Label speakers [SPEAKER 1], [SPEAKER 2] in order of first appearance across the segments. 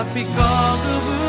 [SPEAKER 1] but because of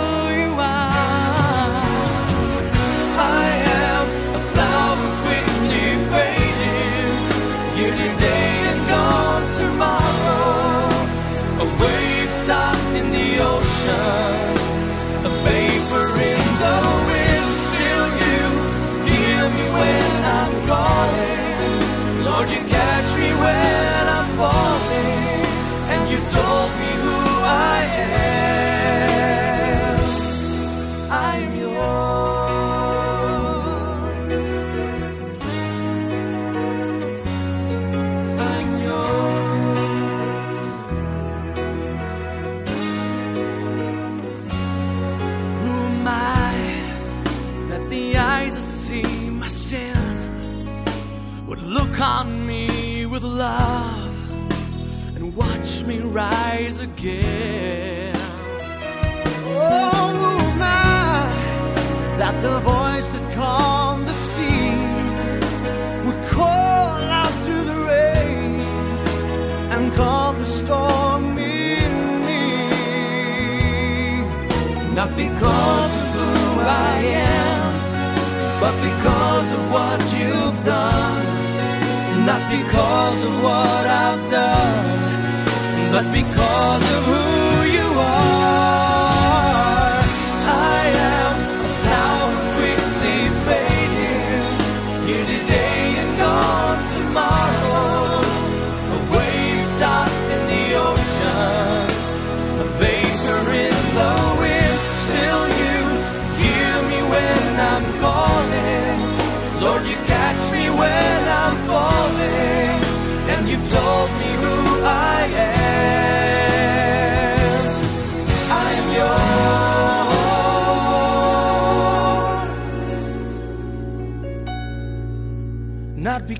[SPEAKER 1] see my sin would look on me with love and watch me rise again? Oh, I that the voice that calmed the sea would call out through the rain and calm the storm in me? Not because of who I am, but because of what you've done. Not because of what I've done, but because of who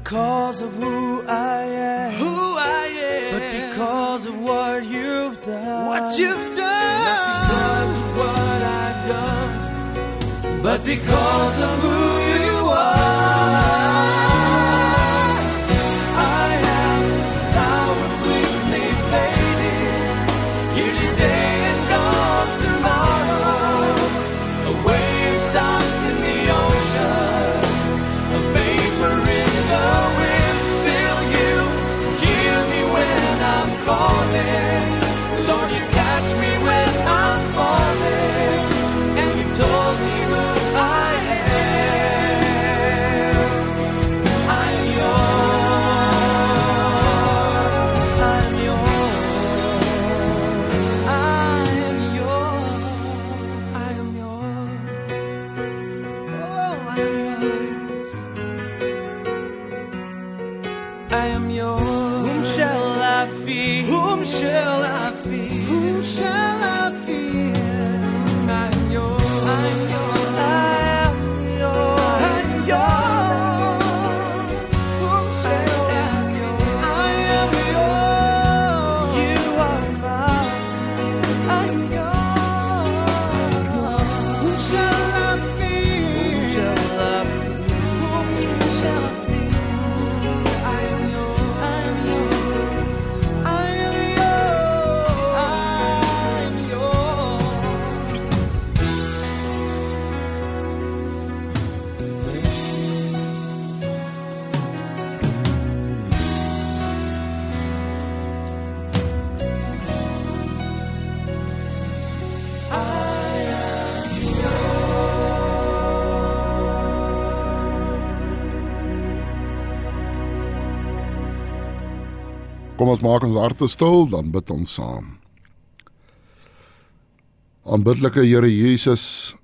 [SPEAKER 1] because of who I am, who I am, but because of what you've done. What you've done. Not because of what I've done, but because of who
[SPEAKER 2] ons maak ons harte stil, dan bid ons saam. Aanbiddelike Here Jesus,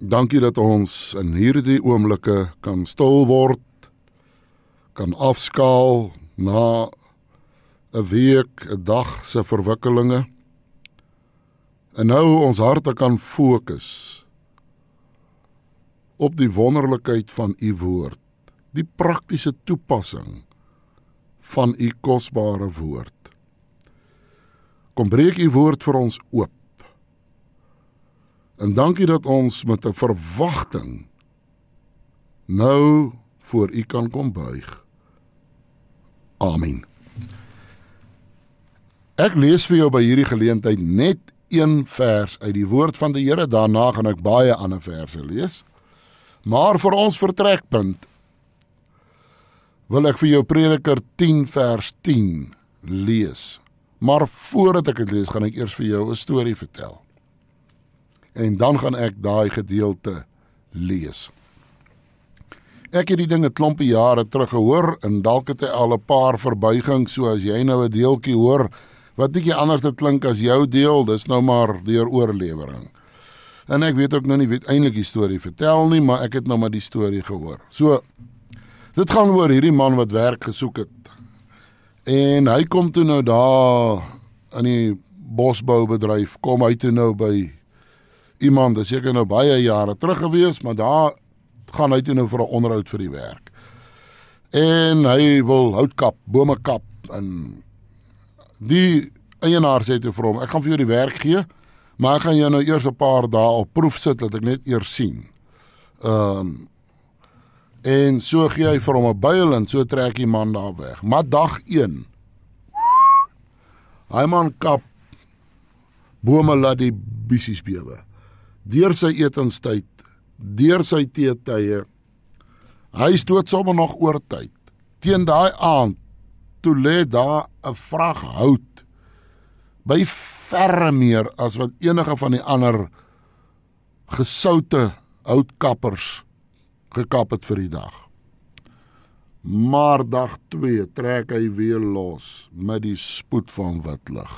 [SPEAKER 2] dankie dat ons in hierdie oomblikke kan stil word, kan afskaal na 'n week, 'n dag se verwikkelinge. En nou ons harte kan fokus op die wonderlikheid van u woord, die praktiese toepassing van u kosbare woord. Kom breek u woord vir ons oop. En dankie dat ons met 'n verwagting nou voor u kan kom buig. Amen. Ek lees vir jou by hierdie geleentheid net een vers uit die woord van die Here, daarna gaan ek baie ander verse lees. Maar vir ons vertrekpunt wil ek vir jou Prediker 10 vers 10 lees. Maar voordat ek dit lees, gaan ek eers vir jou 'n storie vertel. En dan gaan ek daai gedeelte lees. Ek het die ding 'n klompie jare terug gehoor en dalk het hy al 'n paar verbuigings, so as jy nou 'n deeltjie hoor wat bietjie anders dit klink as jou deel, dis nou maar deur oorlewering. En ek weet ook nou nie weet eintlik die storie vertel nie, maar ek het nou maar die storie gehoor. So Dit gaan oor hierdie man wat werk gesoek het. En hy kom toe nou daar in die bosboubedryf, kom hy toe nou by iemand, dis seker nou baie jare terug gewees, maar daar gaan hy toe nou vir 'n onderhoud vir die werk. En hy wil hout kap, bome kap en die eienaar sê toe vir hom, ek gaan vir jou die werk gee, maar ek gaan jou nou eers 'n paar dae op proef sit dat ek net eers sien. Ehm um, En so gee hy vir hom 'n byl en so trek die man daar weg. Maar dag 1. Hy man kap bome laat die bissies bewe. Deur sy etenstyd, deur sy teetye. Hy stoot sommer nog oor tyd. Teen daai aand toe lê daar 'n vrag hout by verre meer as wat enige van die ander gesoute houtkappers gekap het vir die dag. Maar dag 2 trek hy weer los met die spoed van wit lig.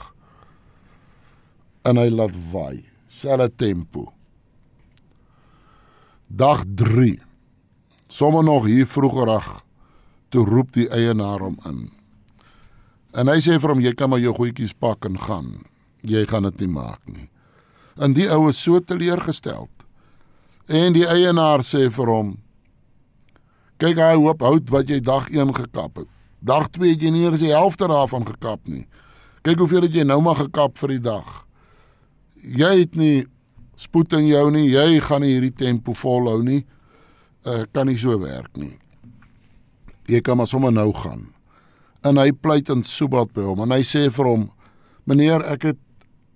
[SPEAKER 2] En hy laat waai, selfe tempo. Dag 3. Sommige nog hier vroegerag toe roep die eienaar hom in. En hy sê vir hom jy kan maar jou goedjies pak en gaan. Jy gaan dit nie maak nie. En die ou is so teleurgesteld. En die eienaar sê vir hom: "Kyk hy hoop hout wat jy dag 1 gekap het. Dag 2 het jy nie eens die helfte daarvan gekap nie. Kyk hoeveel het jy nou maar gekap vir die dag. Jy het nie spoed in jou nie. Jy gaan nie hierdie tempo volhou nie. Uh kan nie so werk nie. Jy kan maar sommer nou gaan." En hy pleit in Subat by hom en hy sê vir hom: "Meneer, ek het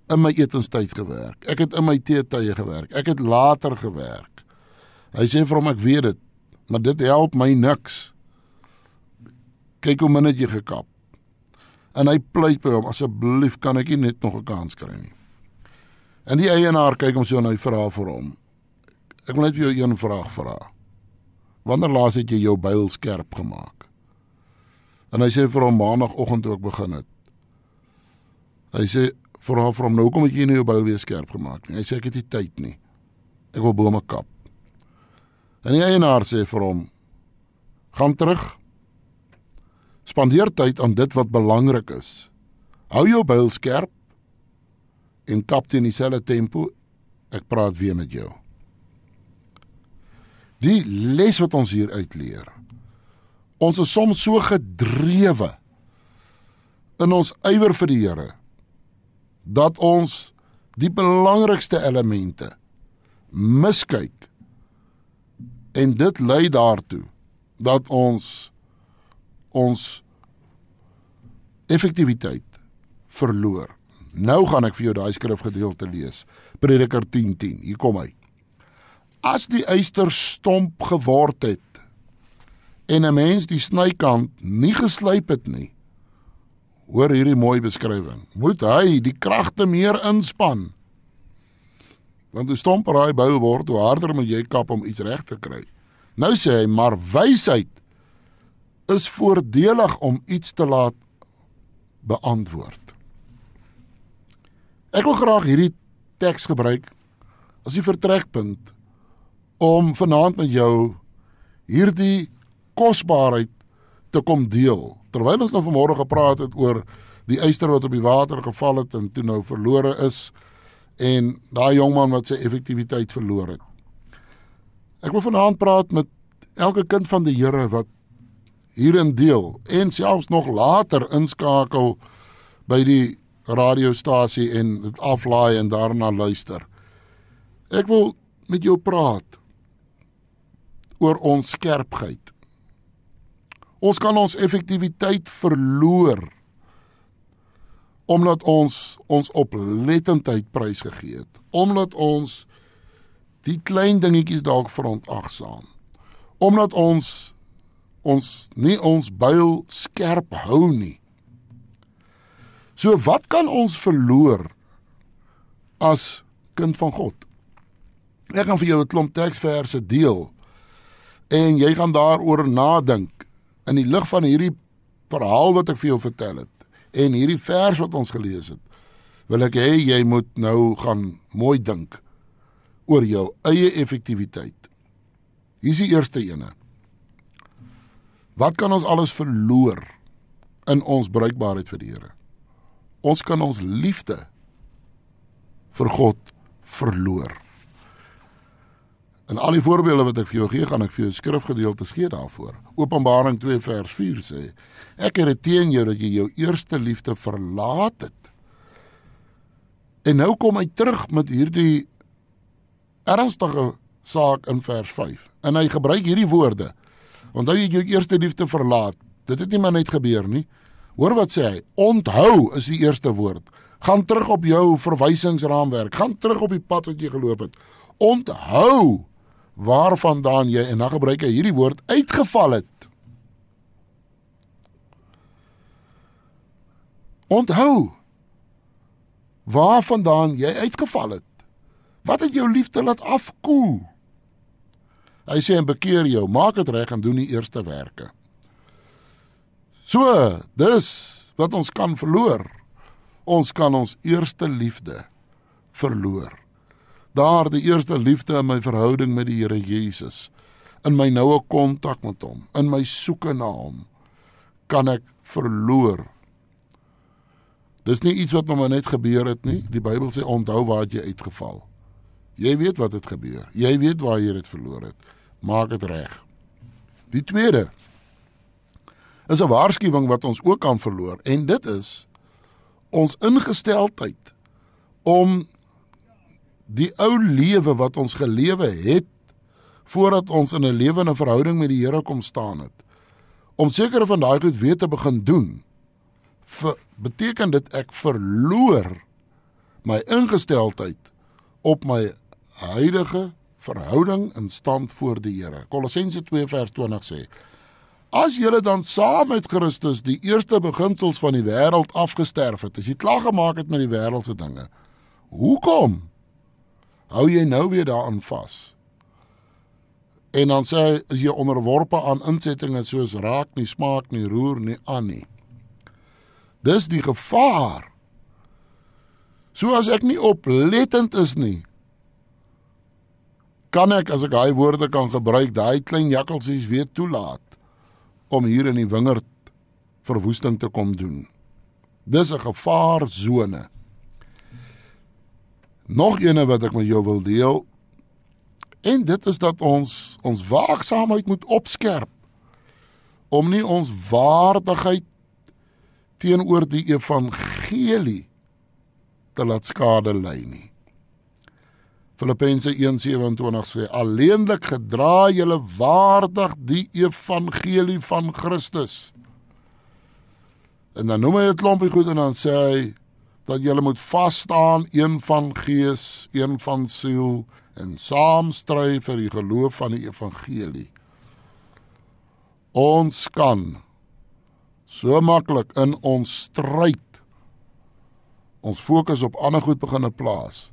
[SPEAKER 2] in my etenstyd gewerk. Ek het in my teetye gewerk. Ek het later gewerk." Hy sê vir hom: "Ek weet dit, maar dit help my niks. Kyk hoe min het jy gekap." En hy pleit by hom: "Asseblief, kan ek nie net nog 'n kans kry nie?" En die eienaar kyk hom so en hy vra vir hom: "Ek wil net vir jou een vraag vra. Wanneer laas het jy jou byl skerp gemaak?" En hy sê vir hom maandagooggend toe ek begin het. Hy sê vra vir hom nou hoekom het jy nie jou byl weer skerp gemaak nie? Hy sê ek het nie tyd nie. Ek wil bome kap. En die eienaar sê vir hom gaan terug. Spandeer tyd aan dit wat belangrik is Hou jou byl skerp en kap teen dieselfde tempo. Ek praat weer met jou. Die les wat ons hier uitleer. Ons is soms so gedrewe in ons ywer vir die Here dat ons die belangrikste elemente miskyk en dit lei daartoe dat ons ons effektiwiteit verloor. Nou gaan ek vir jou daai skrifgedeelte lees. Prediker 10:10. 10. Hier kom hy. As die eyster stomp geword het en 'n mens die snykant nie geslyp het nie. Hoor hierdie mooi beskrywing. Moet hy die kragte meer inspann? Want hoe stomper hy byl word, hoe harder moet jy kap om iets reg te kry. Nou sê hy, maar wysheid is voordelig om iets te laat beantwoord. Ek wil graag hierdie teks gebruik as die vertrekpunt om vanaand met jou hierdie kosbaarheid te kom deel. Terwyl ons nou vanmôre gepraat het oor die eyster wat op die water geval het en toe nou verlore is en daai jongman wat sy effektiwiteit verloor het. Ek wil vanaand praat met elke kind van die Here wat hierin deel en selfs nog later inskakel by die radiostasie en dit aflaai en daarna luister. Ek wil met jou praat oor ons skerpheid. Ons kan ons effektiwiteit verloor omdat ons ons oplettendheid prysgegee het, omdat ons die klein dingetjies dalk verontagsaam. Omdat ons ons nie ons byl skerp hou nie. So wat kan ons verloor as kind van God? Ek gaan vir jou 'n klomp teksverse deel en jy gaan daaroor nadink in die lig van hierdie verhaal wat ek vir jou vertel het en hierdie vers wat ons gelees het. Wil ek hê jy moet nou gaan mooi dink oor jou eie effektiwiteit. Hier is die eerste ene. Wat kan ons alles verloor in ons bruikbaarheid vir die Here? Ons kan ons liefde vir God verloor. En al die voorbeelde wat ek vir jou gee, gaan ek vir jou skrifgedeeltes gee daarvoor. Openbaring 2 vers 4 sê: Ek het dit teen jou dat jy jou eerste liefde verlaat het. En nou kom hy terug met hierdie ernstige saak in vers 5. En hy gebruik hierdie woorde: Onthou jy jou eerste liefde verlaat. Dit het nie maar net gebeur nie. Hoor wat sê hy? Onthou is die eerste woord. Gaan terug op jou verwysingsraamwerk. Gaan terug op die pad wat jy geloop het. Onthou waarvandaan jy en dan gebruik hy hierdie woord uitgeval het. Onthou waarvandaan jy uitgeval het. Wat het jou liefde laat afkoel? Hy sê en bekeer jou, maak dit reg en doen die eerste werke. So, dis wat ons kan verloor. Ons kan ons eerste liefde verloor. Daar die eerste liefde in my verhouding met die Here Jesus, in my noue kontak met hom, in my soeke na hom, kan ek verloor. Dis nie iets wat nog net gebeur het nie. Die Bybel sê onthou waar jy uitgeval. Jy weet wat het gebeur. Jy weet waar jy dit verloor het maak dit reg. Die tweede is 'n waarskuwing wat ons ook kan verloor en dit is ons ingesteldheid om die ou lewe wat ons gelewe het voordat ons in 'n lewende verhouding met die Here kom staan het om sekere van daai goed weer te begin doen vir, beteken dit ek verloor my ingesteldheid op my huidige verhouding in stand voor die Here. Kolossense 2 vers 20 sê: As julle dan saam met Christus die eerste beginsels van die wêreld afgesterf het, as jy klaar gemaak het met die wêreldse dinge, hoekom hou jy nou weer daaraan vas? En dan sê hy is jy onderworpe aan insettinge soos raak nie, smaak nie, roer nie aan nie. Dis die gevaar. So as ek nie oplettend is nie, kan ek as ek daai woorde kan gebruik, daai klein jakkalsies weer toelaat om hier in die wingerd verwoesting te kom doen. Dis 'n gevaarsone. Nog eene wat ek met jou wil deel. En dit is dat ons ons waaksaamheid moet opskerp om nie ons waardigheid teenoor die evangelie te laat skade ly nie. Filippense 1:27 sê alleenlik gedra julle waardig die evangelie van Christus. En dan noem hy 'n klompie goed en dan sê hy dat julle moet vas staan een van gees, een van siel en saam stry vir die geloof van die evangelie. Ons kan so maklik in ons stryd ons fokus op ander goed begine plaas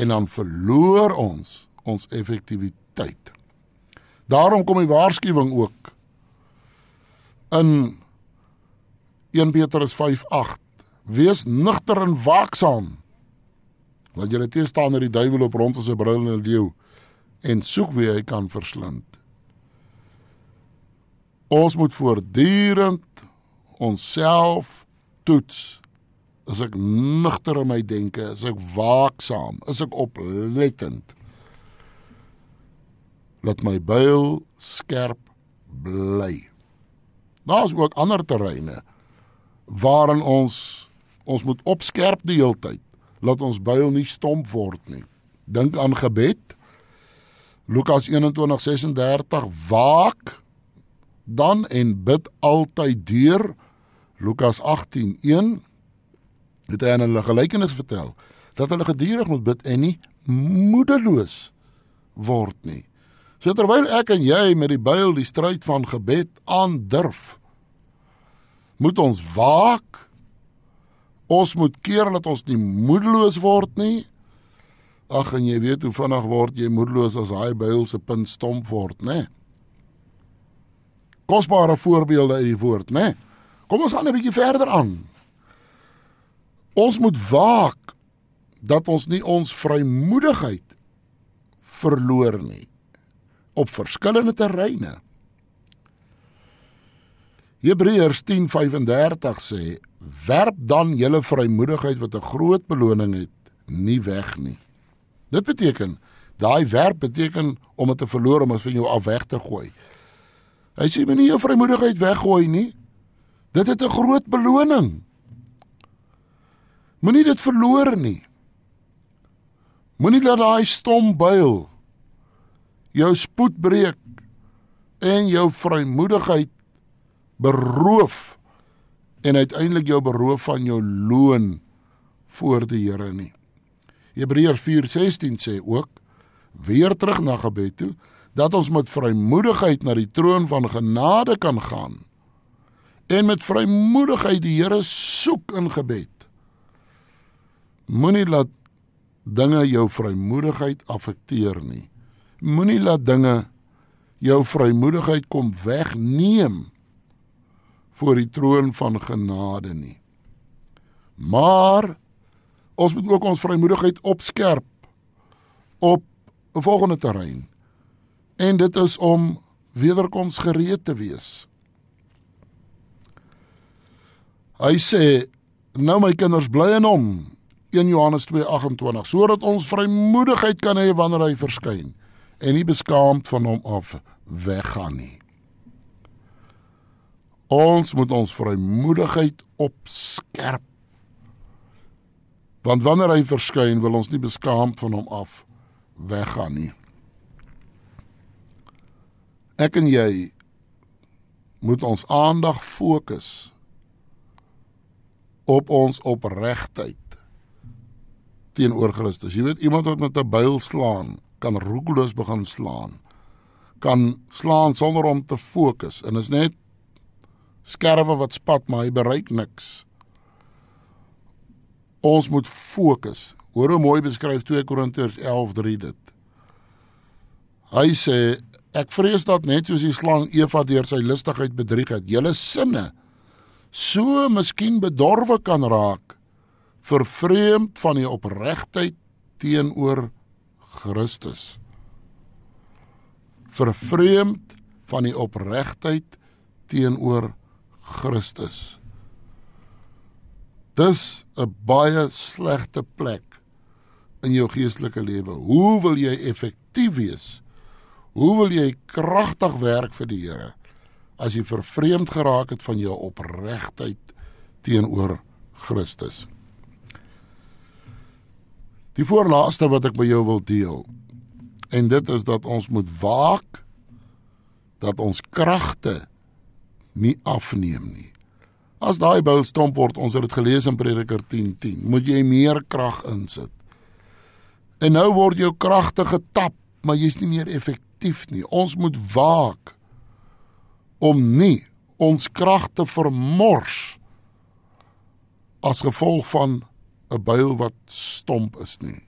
[SPEAKER 2] en dan verloor ons ons effektiwiteit. Daarom kom die waarskuwing ook in 1 Petrus 5:8 Wees nugter en waaksaam. Want julle teestander die duiwel op rond as 'n brullende leeu en soek wie hy kan verslind. Ons moet voortdurend onsself toets. Is ek nugter in my denke? Is ek waaksaam? Is ek oplettend? Laat my byl skerp bly. Daar's ook ander terreine waarin ons ons moet opskerp die hele tyd. Laat ons byl nie stomp word nie. Dink aan gebed. Lukas 21:36 Waak dan en bid altyd deur. Lukas 18:1 het hy aan hulle gelykenis vertel dat hulle gedurig moet bid en nie moedeloos word nie. So terwyl ek en jy met die byl die stryd van gebed aandurf, moet ons waak. Ons moet keer dat ons nie moedeloos word nie. Ag en jy weet hoe vinnig word jy moedeloos as daai byl se punt stomp word, né? Kosbare voorbeelde uit die woord, né? Kom ons gaan 'n bietjie verder aan. Ons moet waak dat ons nie ons vrymoedigheid verloor nie op verskillende terreine. Hebreërs 10:35 sê: "Werp dan julle vrymoedigheid wat 'n groot beloning het, nie weg nie." Dit beteken daai werp beteken om dit te verloor om dit van jou af weg te gooi. Hy sê moenie jou vrymoedigheid weggooi nie. Dit het 'n groot beloning. Moenie dit verloor nie. Moenie dat daai stom byl jou spoed breek en jou vrymoedigheid beroof en uiteindelik jou beroof van jou loon voor die Here nie. Hebreërs 4:16 sê ook weer terug na gebed toe dat ons met vrymoedigheid na die troon van genade kan gaan en met vrymoedigheid die Here soek in gebed. Moenie laat dinge jou vrymoedigheid affekteer nie. Moenie laat dinge jou vrymoedigheid kom wegneem voor die troon van genade nie. Maar ons moet ook ons vrymoedigheid opskerp op 'n volgende terrein. En dit is om wederkoms gereed te wees. Hy sê nou my kinders bly in hom 1 Johannes 2:28 sodat ons vrymoedigheid kan hê wanneer hy verskyn en nie beskaamd van hom af weggaan nie. Ons moet ons vrymoedigheid opskerp. Want wanneer hy verskyn, wil ons nie beskaamd van hom af weggaan nie. Ek en jy moet ons aandag fokus op ons opregtheid teenoor Christus. Jy weet iemand wat met 'n byl slaan, kan roekeloos begin slaan. Kan slaan sonder om te fokus en is net skerwe wat spat maar hy bereik niks. Ons moet fokus. Hoor hoe mooi beskryf 2 Korintiërs 11:3 dit. Hy sê ek vrees dat net soos die slang Eva deur sy listigheid bedrieg het, julle sinne so miskien bedorwe kan raak vervreemd van die opregtheid teenoor Christus. Vervreemd van die opregtheid teenoor Christus. Dis 'n baie slegte plek in jou geestelike lewe. Hoe wil jy effektief wees? Hoe wil jy kragtig werk vir die Here as jy vervreemd geraak het van jou opregtheid teenoor Christus? Die voorlaaste wat ek by jou wil deel. En dit is dat ons moet waak dat ons kragte nie afneem nie. As daai bil stomp word, ons het dit gelees in Prediker 10:10, 10, moet jy meer krag insit. En nou word jou kragte getap, maar jy's nie meer effektief nie. Ons moet waak om nie ons kragte vermors as gevolg van 'n byl wat stomp is nie.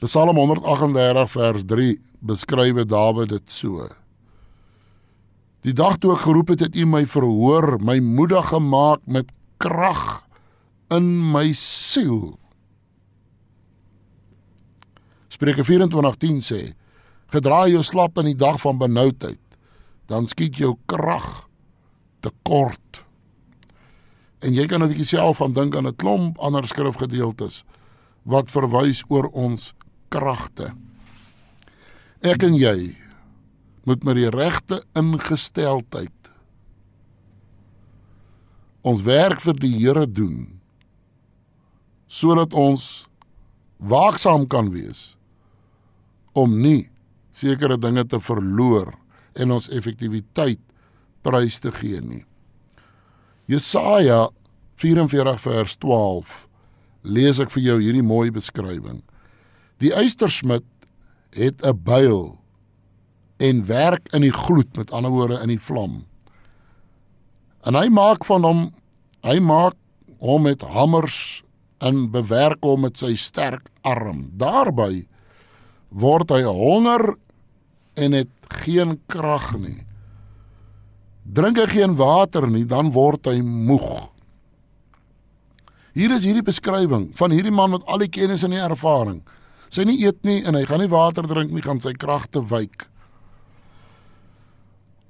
[SPEAKER 2] Psalm 138 vers 3 beskryf Dawid dit so. Die dag toe ek geroep het, het U my verhoor, my moedig gemaak met krag in my siel. Spreuke 24:10 sê: Gedra jou slap in die dag van benoudheid, dan skiet jou krag te kort. En jy kan 'n bietjie self aan dink aan 'n klomp ander skrifgedeeltes wat verwys oor ons kragte. Ek en jy moet met die regte ingesteldheid ons werk vir die Here doen sodat ons waaksaam kan wees om nie sekere dinge te verloor en ons effektiwiteit prys te gee nie. Jesaja 44 vers 12 lees ek vir jou hierdie mooi beskrywing. Die eystersmid het 'n byl en werk in die gloed, met ander woorde in die vlam. En hy maak van hom, hy maak hom met hamers en bewerk hom met sy sterk arm. Daarby word hy honger en het geen krag nie. Drink hy geen water nie, dan word hy moeg. Hier is hierdie beskrywing van hierdie man met al die kennis en die ervaring. Sy nie eet nie en hy gaan nie water drink nie, gaan sy kragte wyk.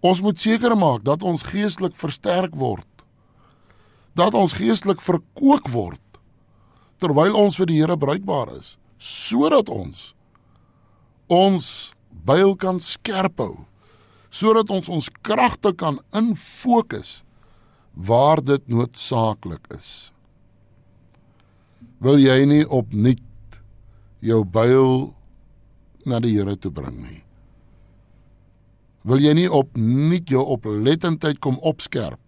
[SPEAKER 2] Ons moet seker maak dat ons geestelik versterk word. Dat ons geestelik verkoop word terwyl ons vir die Here bruikbaar is, sodat ons ons byl kan skerp hou, sodat ons ons kragte kan infokus waar dit noodsaaklik is wil jy nie opnuut jou byl na die Here toe bring nie. Wil jy nie opnuut jou oplettendheid kom opskerp?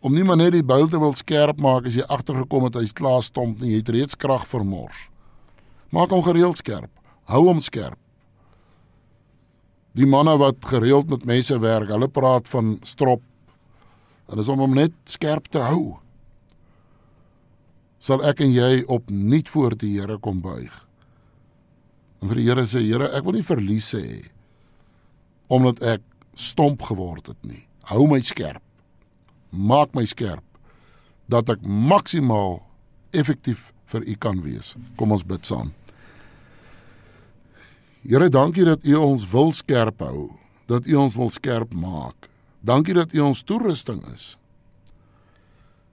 [SPEAKER 2] Om nie maar net die byl te wil skerp maak as jy agtergekom het hy's klaar stomp nie, jy het reeds krag vermors. Maak hom gereeld skerp. Hou hom skerp. Die manne wat gereeld met mense werk, hulle praat van strop. Dit is om hom net skerp te hou sal ek en jy opnuut voor die Here kom buig. En vir die Here sê Here, ek wil nie verlies hê omdat ek stomp geword het nie. Hou my skerp. Maak my skerp dat ek maksimaal effektief vir U kan wees. Kom ons bid saam. Here, dankie dat U ons wil skerp hou, dat U ons wil skerp maak. Dankie dat U ons toerusting is.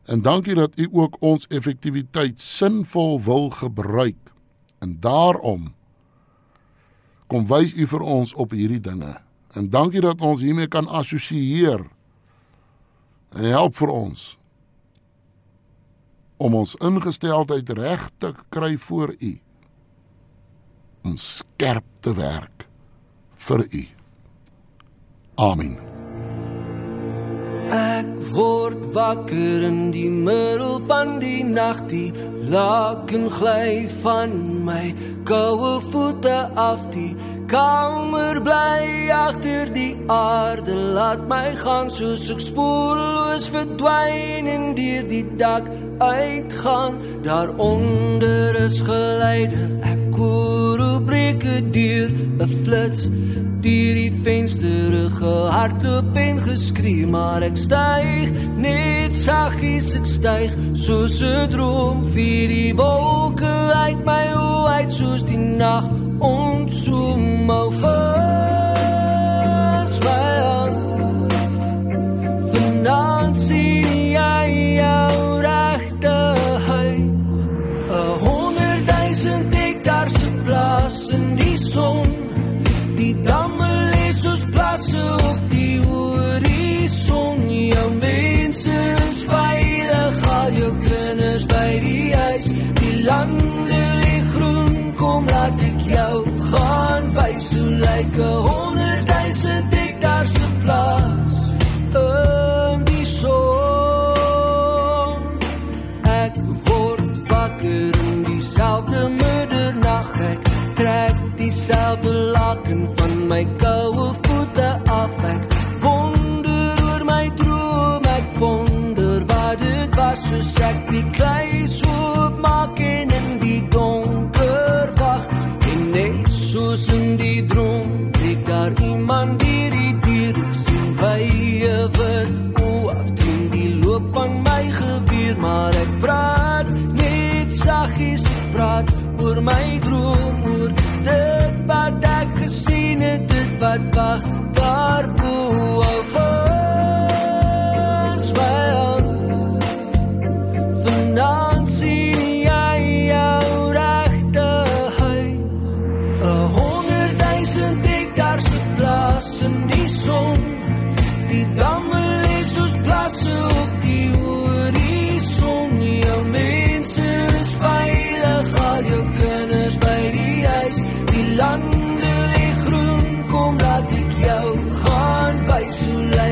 [SPEAKER 2] En dankie dat u ook ons effektiwiteit sinvol wil gebruik. En daarom kom wys u vir ons op hierdie dinge. En dankie dat ons hiermee kan assosieer. En help vir ons om ons ingesteldheid reg te kry voor u. Om skerp te werk vir u. Amen.
[SPEAKER 1] Ek word wakker in die middel van die nag, die laken gly van my koue voete af, die kamer bly agter die aarde, laat my gaan soos ek spoorloos verdwyn en deur die dak uitgaan. Daaronder is geleide, ek hoe breek deur 'n flits deur die venster gehardloop en geskree maar ek styg net saggies ek styg. Soos 'n droom vir die wolke uit my oë uit soos die nag ontsoem my vas my koue
[SPEAKER 3] voete af ek wonder oor my droom ek wonder wat dit was soos ek die klein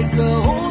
[SPEAKER 3] 个
[SPEAKER 1] 红。